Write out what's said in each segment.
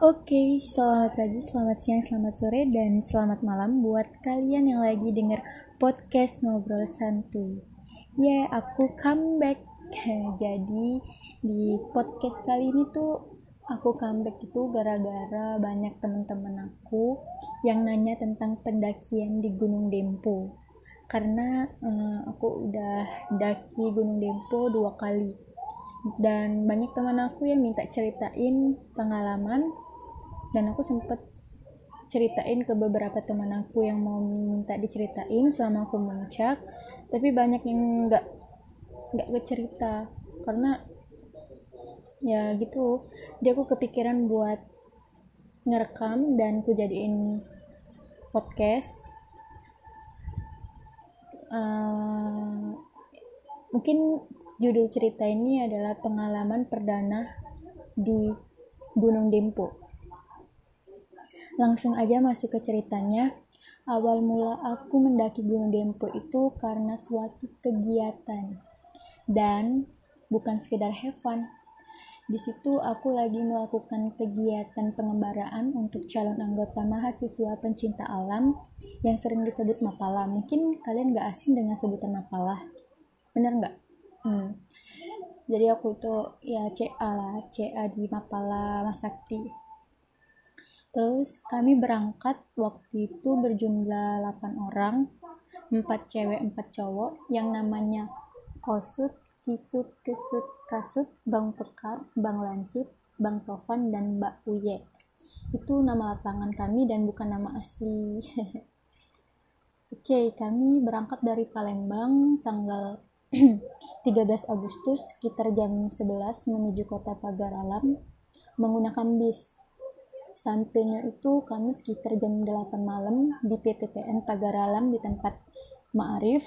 Oke, selamat pagi, selamat siang, selamat sore, dan selamat malam buat kalian yang lagi denger podcast Ngobrol Santuy. Ya, yeah, aku comeback. Jadi, di podcast kali ini tuh aku comeback itu gara-gara banyak teman-teman aku yang nanya tentang pendakian di Gunung Dempo. Karena uh, aku udah daki Gunung Dempo dua kali dan banyak teman aku yang minta ceritain pengalaman. Dan aku sempet ceritain ke beberapa teman aku yang mau minta diceritain selama aku muncak tapi banyak yang nggak nggak kecerita. Karena ya gitu dia aku kepikiran buat ngerekam dan ku jadiin podcast. Uh, mungkin judul cerita ini adalah pengalaman perdana di Gunung Dempo Langsung aja masuk ke ceritanya. Awal mula aku mendaki Gunung Dempo itu karena suatu kegiatan dan bukan sekedar have fun. Di situ aku lagi melakukan kegiatan pengembaraan untuk calon anggota mahasiswa pencinta alam yang sering disebut Mapala. Mungkin kalian gak asing dengan sebutan Mapala. Bener nggak? Hmm. Jadi aku itu ya CA lah, CA di Mapala Masakti Terus kami berangkat waktu itu berjumlah 8 orang, 4 cewek, 4 cowok yang namanya Kosut, Kisut, Kesut, Kasut, Bang Pekar, Bang Lancip, Bang Tovan, dan Mbak Uye. Itu nama lapangan kami dan bukan nama asli. Oke, okay, kami berangkat dari Palembang tanggal 13 Agustus sekitar jam 11 menuju kota Pagar Alam menggunakan bis. Sampainya itu kami sekitar jam 8 malam di PTPN Pagar Alam di tempat Ma'arif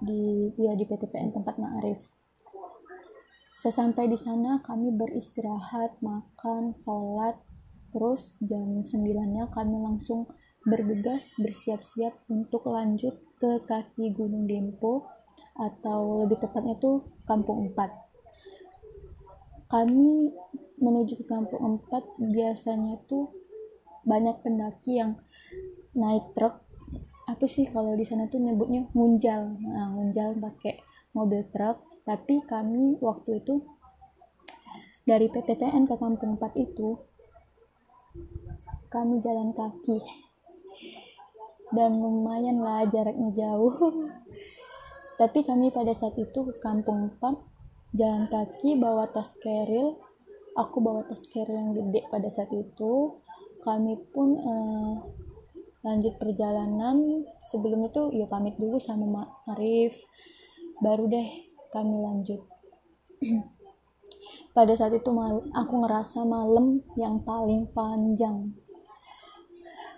di ya di PTPN tempat Ma'arif. Sesampai di sana kami beristirahat makan sholat. Terus jam 9 nya kami langsung bergegas bersiap-siap untuk lanjut ke kaki Gunung Dempo atau lebih tepatnya tuh Kampung 4 kami menuju ke kampung 4 biasanya tuh banyak pendaki yang naik truk. Apa sih kalau di sana tuh nyebutnya munjal nah munjal pakai mobil truk. Tapi kami waktu itu dari PTTN ke kampung 4 itu kami jalan kaki. Dan lumayan lah jaraknya jauh tapi kami pada saat itu ke kampung 4 jalan kaki bawa tas keril. Aku bawa tas carry yang gede pada saat itu. Kami pun uh, lanjut perjalanan. Sebelum itu ya pamit dulu sama Mak Arif. Baru deh kami lanjut. Pada saat itu aku ngerasa malam yang paling panjang.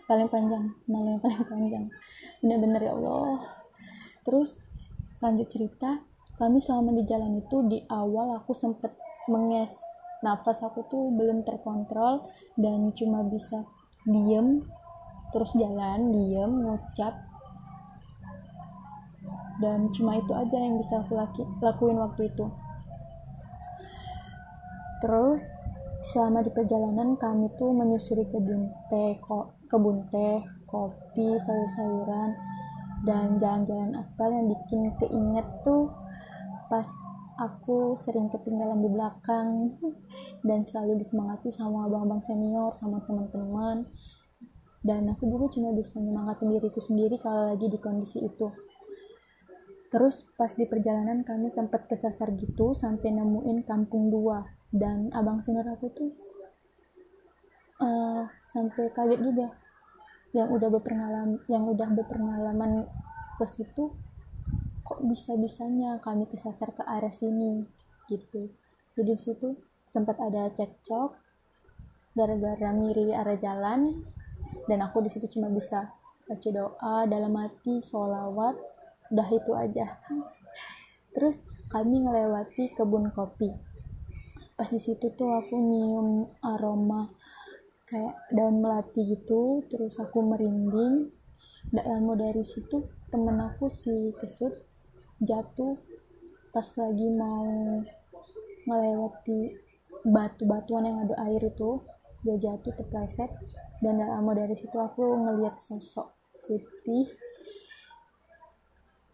Paling panjang malam yang paling panjang. Bener-bener ya Allah. Terus lanjut cerita kami selama di jalan itu di awal aku sempet menges. Nafas aku tuh belum terkontrol dan cuma bisa diem terus jalan diem ngucap. Dan cuma itu aja yang bisa aku laki, lakuin waktu itu. Terus selama di perjalanan kami tuh menyusuri kebun teh kebun teh kopi sayur-sayuran dan jalan-jalan aspal yang bikin keinget tuh pas aku sering ketinggalan di belakang dan selalu disemangati sama abang-abang senior sama teman-teman. Dan aku juga cuma bisa menyemangatin diriku sendiri kalau lagi di kondisi itu. Terus pas di perjalanan kami sempat kesasar gitu sampai nemuin kampung dua. Dan abang senior aku tuh uh, sampai kaget juga yang udah berpengalaman yang udah berpengalaman ke situ kok bisa-bisanya kami kesasar ke arah sini gitu. Jadi situ sempat ada cekcok gara-gara miri arah jalan dan aku di situ cuma bisa baca doa dalam hati sholawat udah itu aja. Terus kami ngelewati kebun kopi. Pas di situ tuh aku nyium aroma kayak daun melati gitu terus aku merinding. Tidak lama dari situ temen aku si kesut jatuh pas lagi mau melewati batu-batuan yang ada air itu. Dia jatuh terpleset dan gak lama dari situ aku ngelihat sosok putih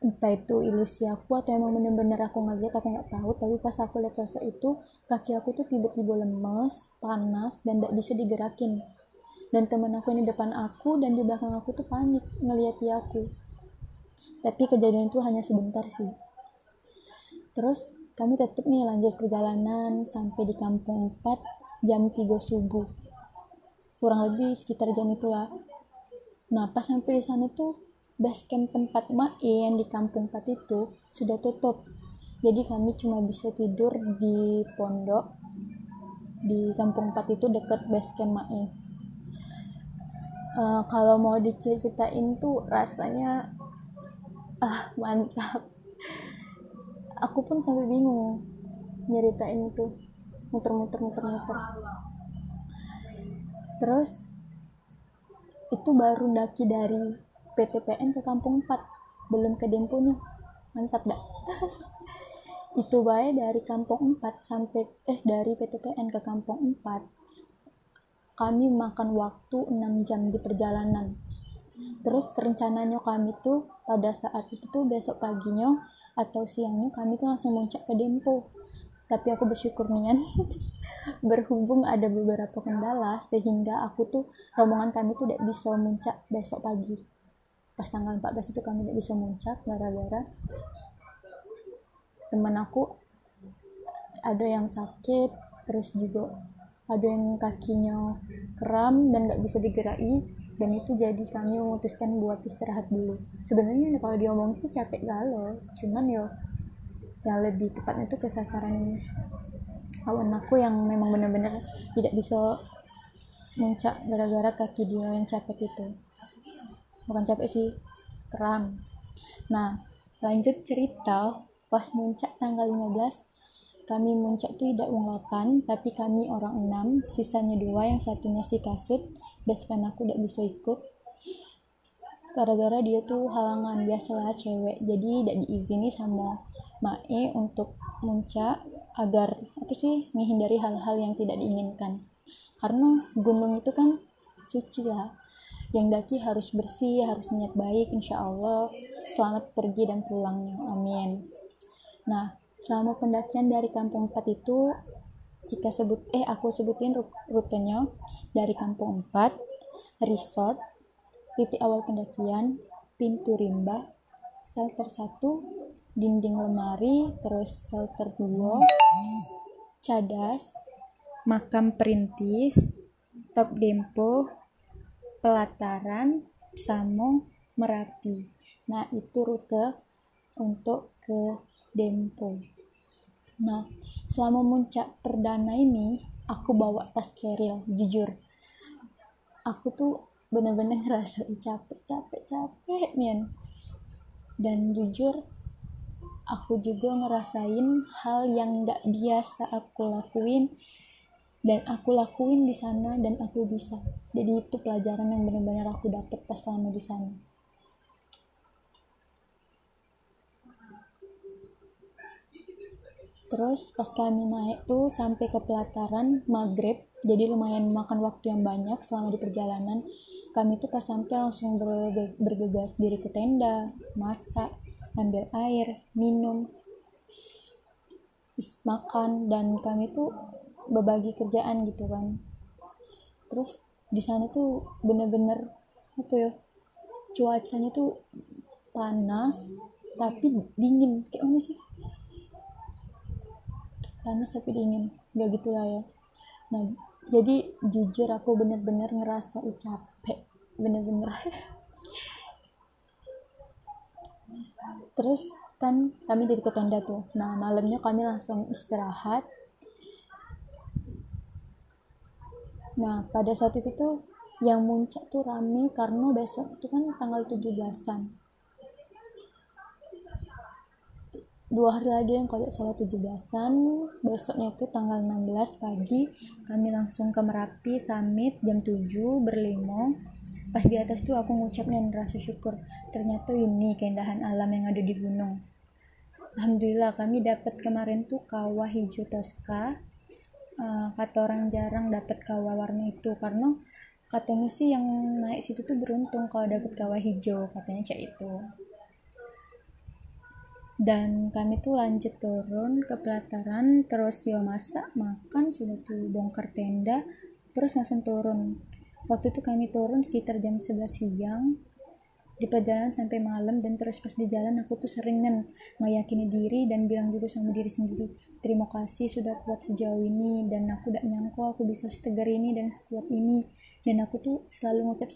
entah itu ilusi aku atau emang bener-bener aku ngeliat aku nggak tahu. Tapi pas aku lihat sosok itu kaki aku tuh tiba-tiba lemes panas dan gak bisa digerakin. Dan temen aku ini depan aku dan di belakang aku tuh panik ngeliat aku. Tapi kejadian itu hanya sebentar sih. Terus kami tetap nih lanjut perjalanan sampai di kampung 4 jam 3 subuh. Kurang lebih sekitar jam itulah. Nah pas sampai di sana tuh base camp tempat Mae yang di kampung 4 itu sudah tutup. Jadi kami cuma bisa tidur di pondok di kampung 4 itu dekat base camp Mae uh, kalau mau diceritain tuh rasanya ah mantap. Aku pun sampai bingung nyeritain itu muter-muter muter-muter. Terus itu baru daki dari PTPN ke Kampung 4 belum ke Demponya mantap dah. Itu baik dari Kampung 4 sampai eh dari PTPN ke Kampung 4 kami makan waktu 6 jam di perjalanan. Terus rencananya kami tuh pada saat itu tuh besok paginya atau siangnya kami tuh langsung muncak ke Dempo. Tapi aku bersyukur nian berhubung ada beberapa kendala sehingga aku tuh rombongan kami tuh tidak bisa muncak besok pagi pas tanggal 14 itu kami tidak bisa muncak gara-gara teman aku ada yang sakit terus juga ada yang kakinya kram dan nggak bisa digerai. Dan itu jadi kami memutuskan buat istirahat dulu. Sebenarnya kalau diomong sih capek galau. Cuman yo yang lebih tepatnya itu kesasaran kawan aku yang memang benar-benar tidak bisa muncak gara-gara kaki dia yang capek itu bukan capek sih kram nah lanjut cerita pas muncak tanggal 15 kami muncak tuh tidak uang 8 tapi kami orang 6 sisanya dua yang satunya si kasut kan aku tidak bisa ikut. Gara-gara dia tuh halangan biasalah cewek jadi tidak diizini sama Mae untuk muncak agar apa sih menghindari hal-hal yang tidak diinginkan. Karena gunung itu kan suci lah yang daki harus bersih harus niat baik insya Allah. Selamat pergi dan pulangnya amin. Nah selama pendakian dari kampung 4 itu jika sebut eh aku sebutin rutenya. Dari kampung 4 resort titik awal pendakian pintu rimba shelter 1 dinding lemari terus shelter 2 cadas makam perintis top dempo pelataran Samo Merapi. Nah itu rute untuk ke Dempo. Nah selama muncak perdana ini aku bawa tas keril jujur. Aku tuh bener-bener ngerasa capek capek capek men. Dan jujur aku juga ngerasain hal yang gak biasa aku lakuin dan aku lakuin di sana dan aku bisa. Jadi itu pelajaran yang benar-benar aku dapet pas selama di sana. Terus pas kami naik tuh sampai ke pelataran maghrib jadi lumayan makan waktu yang banyak selama di perjalanan kami tuh pas sampai langsung bergegas diri ke tenda masak ambil air minum makan dan kami tuh berbagi kerjaan gitu kan. Terus di sana tuh bener-bener apa ya cuacanya tuh panas tapi dingin. Kayak mana sih? Panas tapi dingin. Gak gitu lah ya. Nah jadi jujur aku bener-bener ngerasa capek. Bener-bener. Terus kan kami dari ke tenda tuh. Nah malamnya kami langsung istirahat Nah, pada saat itu tuh yang muncak tuh rame karena besok itu kan tanggal 17-an. Dua hari lagi yang kalau salah 17-an, besoknya itu tanggal 16 pagi, kami langsung ke Merapi Summit jam 7 berlimo. Pas di atas tuh aku ngucap dan rasa syukur. Ternyata ini keindahan alam yang ada di gunung. Alhamdulillah kami dapat kemarin tuh kawah hijau Tosca uh, kata orang jarang dapat kawah warna itu karena katanya sih yang naik situ tuh beruntung kalau dapat kawah hijau katanya cak itu dan kami tuh lanjut turun ke pelataran terus ya masak makan sudah tuh bongkar tenda terus langsung turun. Waktu itu kami turun sekitar jam 11 siang di perjalanan sampai malam dan terus pas di jalan aku tuh sering kan meyakini diri dan bilang juga sama diri sendiri terima kasih sudah kuat sejauh ini dan aku tidak nyangka aku bisa setegar ini dan sekuat ini. Dan aku tuh selalu ngucap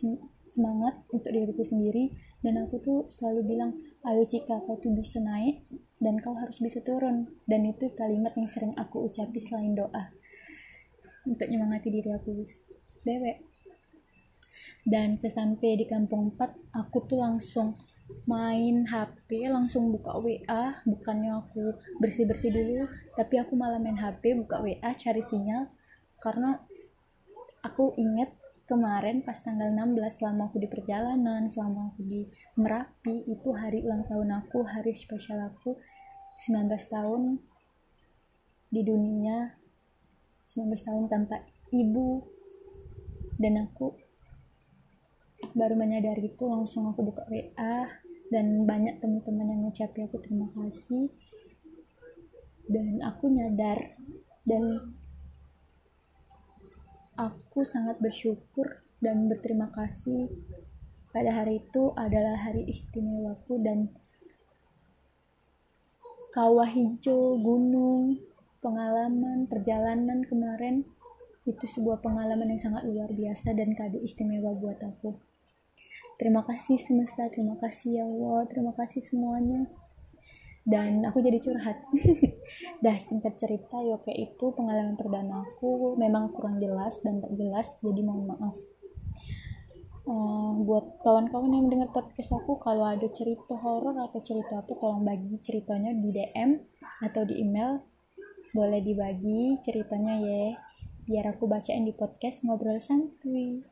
semangat untuk diriku sendiri dan aku tuh selalu bilang ayo Cika kau tuh bisa naik dan kau harus bisa turun. Dan itu kalimat yang sering aku ucapi selain doa untuk nyemangati diri aku dewek dan sesampai di kampung 4 aku tuh langsung main HP langsung buka WA bukannya aku bersih-bersih dulu tapi aku malah main HP buka WA cari sinyal. Karena aku inget kemarin pas tanggal 16 selama aku di perjalanan selama aku di Merapi itu hari ulang tahun aku hari spesial aku 19 tahun di dunia. 19 tahun tanpa ibu. Dan aku baru menyadari itu langsung aku buka WA dan banyak teman-teman yang ngucapin aku terima kasih dan aku nyadar dan aku sangat bersyukur dan berterima kasih pada hari itu adalah hari istimewaku dan kawah hijau, gunung, pengalaman, perjalanan kemarin itu sebuah pengalaman yang sangat luar biasa dan kado istimewa buat aku. Terima kasih semesta, terima kasih ya Allah, terima kasih semuanya. Dan aku jadi curhat. Dah singkat cerita kayak itu pengalaman perdana aku memang kurang jelas dan tak jelas, jadi mohon maaf. Uh, buat kawan-kawan yang mendengar podcast aku kalau ada cerita horor atau cerita apa tolong bagi ceritanya di DM atau di email boleh dibagi ceritanya ya biar aku bacain di podcast ngobrol santuy